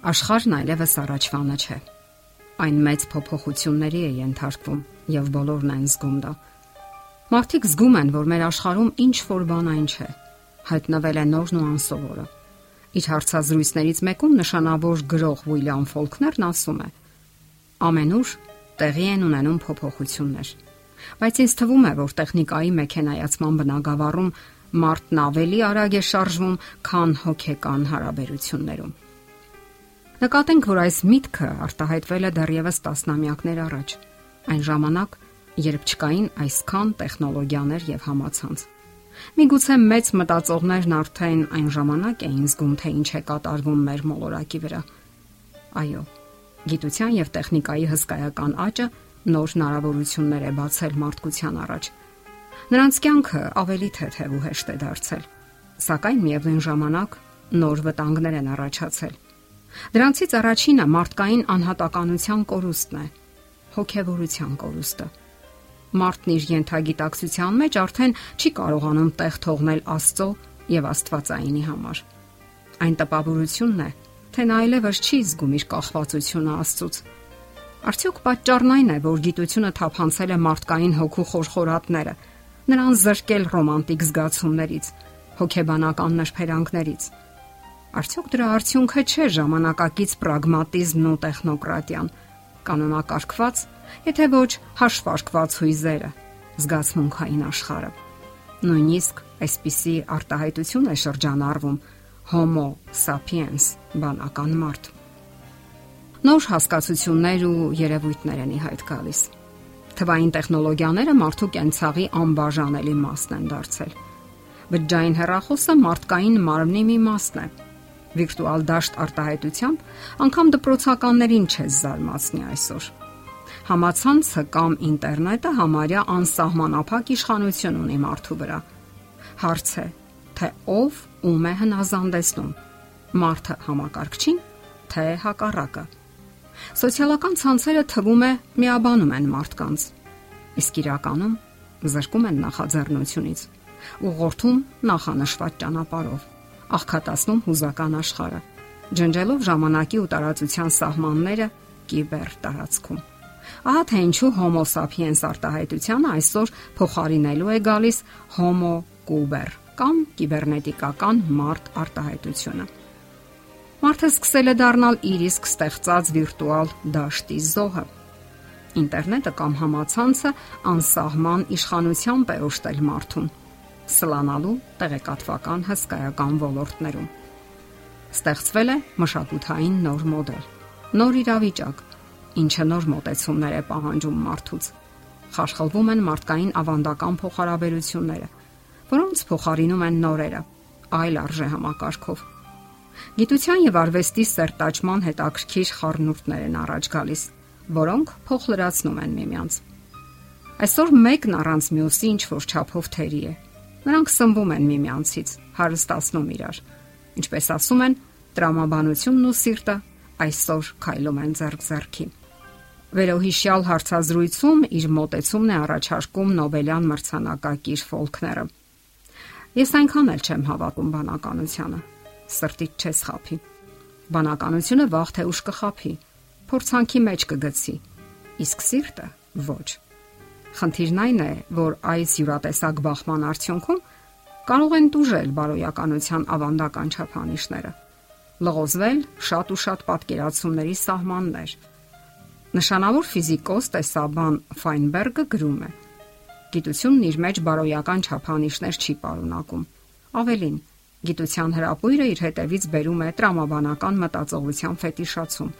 Աշխարհն այլևս առաջվանը չէ։ Այն մեծ փոփոխությունների է ենթարկվում եւ բոլորն են զգում դա։ Մարդիկ զգում են, որ մեր աշխարհում ինչ որ բան այն չէ։ Հայտնվել է նորն ու անսովորը։ Իր հարցազրույցներից մեկում նշանավոր գրող Ուիլյամ Ֆոլքներն ասում է. Ամենուր տեղի են ունենում փոփոխություններ։ Բայց ինձ թվում է, որ տեխնիկայի մեքենայացման բնագավառում մարդն ավելի արագ է շարժվում, քան հոգեկան հարաբերություններում։ Նկատենք, որ այս միտքը արտահայտվել է դեռևս տասնամյակներ առաջ։ Այն ժամանակ, երբ չկային այսքան տեխնոլոգիաներ եւ համացանց։ Միգուցե մեծ մտածողներն արդեն այն ժամանակ էին զգում, թե ինչ է կատարվում մեր մոլորակի վրա։ Այո, գիտության եւ տեխնիկայի հսկայական աճը նոր հնարավորություններ է բացել մարդկության առաջ։ Նրանց կյանքը ավելի թեթև ու հեշտ է դարձել։ Սակայն միևնույն ժամանակ նոր վտանգներ են առաջացել Դրանցից առաջինը մարդկային անհատականության կորուստն է, հոգեվորության կորուստը։ Մարդն իր յենթագիտակցության մեջ արդեն չի կարողանում տեղ թողնել Աստծո եւ Աստվածայինի համար։ Այն տպավորությունն է, թե նա այլևս չի զգում իր կախվածությունը Աստծուց։ Արդյոք պատճառն այն է, որ գիտությունը թափանցել է մարդկային հոգու խորխորատները, նրան զրկել ռոմանտիկ զգացումներից, հոգեբանական նշფերանգներից Արդյոք դրա արդյունքը չէ ժամանակակից պրագմատիզմն ու տեխնոկրատիան, կանոնակարգված, եթե ոչ հաշվարկված հույզերը, զգացմունքային աշխարհը։ Նույնիսկ այսպիսի արտահայտություն է շրջանառվում Homo sapiens բանական մարդ։ Նոր հասկացություններ ու երևույթներ են իհայտ գալիս։ Թվային տեխնոլոգիաները մարդու կենցաղի անբաժանելի մասն են դարձել։ Բջջային հեռախոսը մարդկային մարմնի մի մասն է վիրտուալ դաշտ արտահայտությամբ անգամ դպրոցականներին չես զարմացնի այսօր։ Համացանցը կամ ինտերնետը համարյա անսահմանափակ իշխանություն ունի մարդու վրա։ Հարց է, թե ով ում է հնազանդեցնում՝ մարդը համակարգչին, թե հակառակը։ Սոցիալական ցանցերը թվում է միաբանում են մարդկանց, իսկ իրականում զրկում են նախաձեռնությունից, ուղղորդում նախանշված ճանապարհով աղքատացնում հուզական աշխարհը, ջնջելով ժամանակի ու տարածության սահմանները կիբեր տարածքում։ Ահա թե ինչու Homo sapiens արտահայտությունը այսօր փոխարինելու է գալիս Homo Kuber կամ կիբերնետիկական մարդ արտահայտությունը։ Մարդը սկսել է դառնալ իր իսկ ստեղծած վիրտուալ դաշտի զոհը։ Ինտերնետը կամ համացանցը անսահման իշխանությամբ է օժտել մարդուն սլանալու տեղեկատվական հսկայական ոլորտներում։ Ստեղծվել է մշակութային նոր մոդել, նոր իրավիճակ, ինչը նոր մոտեցումներ է պահանջում մարդուց։ Խաշխլվում են մարդկային ավանդական փոխհարաբերությունները, որոնց փոխարինում են նորերը, այլ արժե համակարգով։ Գիտության եւ արվեստի սերտաճման հետաքրքիր խառնուրդներ են առաջ գալիս, որոնք փոխլրացնում են միմյանց։ Այսօր մեկն առանց մյուսի ինչ որ չափով թերի է Նրանք սնվում են միմյանցից, հարստացնում իրար։ Ինչպես ասում են, տրամաբանությունն ու սիրտը այսօր քայլում են ձեռք-ձեռքի։ Վերոհիշյալ հարցազրույցում իր մտեցումն է առաջարկում Նոբելյան մրցանակակիր Ֆոլքները։ Ես այնքան էլ չեմ հավատում բանականությանը։ Սրտից չես խափի։ Բանականությունը վաղ թե ուշ կխափի, փորձանքի մեջ կգցի, իսկ սիրտը ոչ։ Խնդիրն այն է, որ այս յուրատեսակ բախման արդյունքում կարող են դուժել բարոյականության ավանդական չափանիշները, լղոզվել շատ ու շատ պատկերացումների սահմաններ։ Նշանավոր ֆիզիկոս տեսաբան Ֆայնբերգը գրում է. Գիտությունն իր մեջ բարոյական չափանիշներ չի պարունակում։ Ավելին, գիտության հրապույրը իր հետևից բերում է տրամաբանական մտածողության ֆետիշացում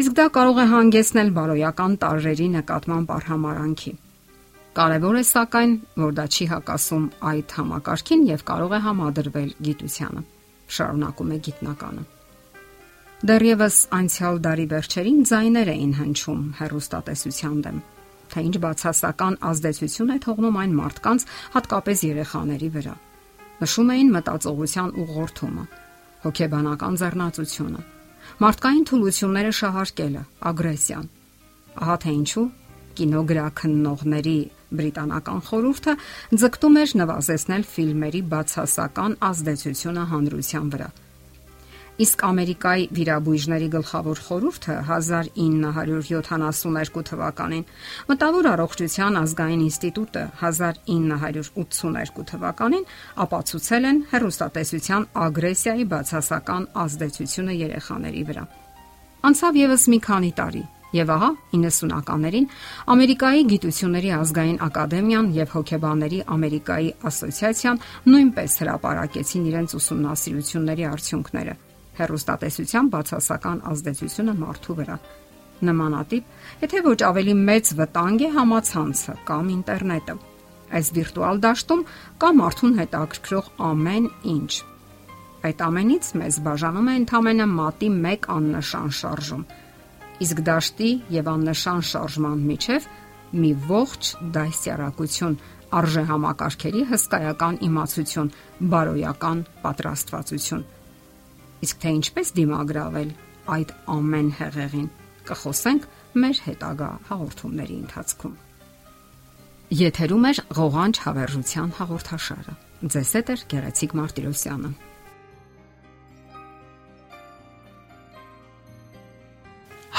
իսկ դա կարող է հանգեցնել բարոյական տարրերի նկատմամբ արհամարանքի։ Կարևոր է սակայն, որ դա չի հակասում այդ համակարգին եւ կարող է համադրվել գիտությանը։ Շարունակում է գիտնականը։ Դեռևս անցյալ դարի վերջերին ձայներ էին հնչում հերոստատեսության դեմ, թե ինչ բացասական ազդեցություն է թողնում այն մարդկանց, հատկապես երեխաների վրա։ Նշում էին մտածողության ուղղորդումը, հոգեբանական ձեռնացությունը, մարդկային թուլությունները շահարկելը, ագրեսիան։ Ահա թե ինչու կինոգրաքննողների բրիտանական խորհուրդը ձգտում էր նվազեցնել ֆիլմերի բացասական ազդեցությունը հանրության վրա։ Իսկ Ամերիկայի վիրաբույժների գլխավոր խորհուրդը 1972 թվականին, Մտավոր առողջության ազգային ինստիտուտը 1982 թվականին ապացուցել են հերոստատեսության ագրեսիայի բացասական ազդեցությունը երեխաների վրա։ Անցավ եւս մի քանի տարի, Եվ ահա 90-ականներին Ամերիկայի Գիտությունների ազգային ակադեմիան եւ հոգեբանների Ամերիկայի ասոցիացիան նույնպես հրապարակեցին իրենց ուսումնասիրությունների արդյունքները հերոստատեսության բացասական ազդեցությունը մարդու վրա։ Նմանատիպ, եթե ոչ ավելի մեծ վտանգ է համացանցը կամ ինտերնետը։ Այս վիրտուալ դաշտում կա մարդուն հետաքրքրող ամեն ինչ։ Այդ ամենից մեզ բաժանում է ընդամենը մատի 1 աննշան շարժում։ Իսկ դաշտի եւ աննշան շարժման միջև մի ողջ դասյարակություն արժե համակարգերի հսկայական իմացություն, բարոյական պատրաստվածություն Իսկ թե ինչպես դիմագրավել այդ ամեն հեղեղին, կխոսենք մեր հետագա հաղորդումների ընթացքում։ Եթերում է ղողանջ հավերժության հաղորդաշարը։ Ձեզ հետ է Գեղեցիկ Մարտիրոսյանը։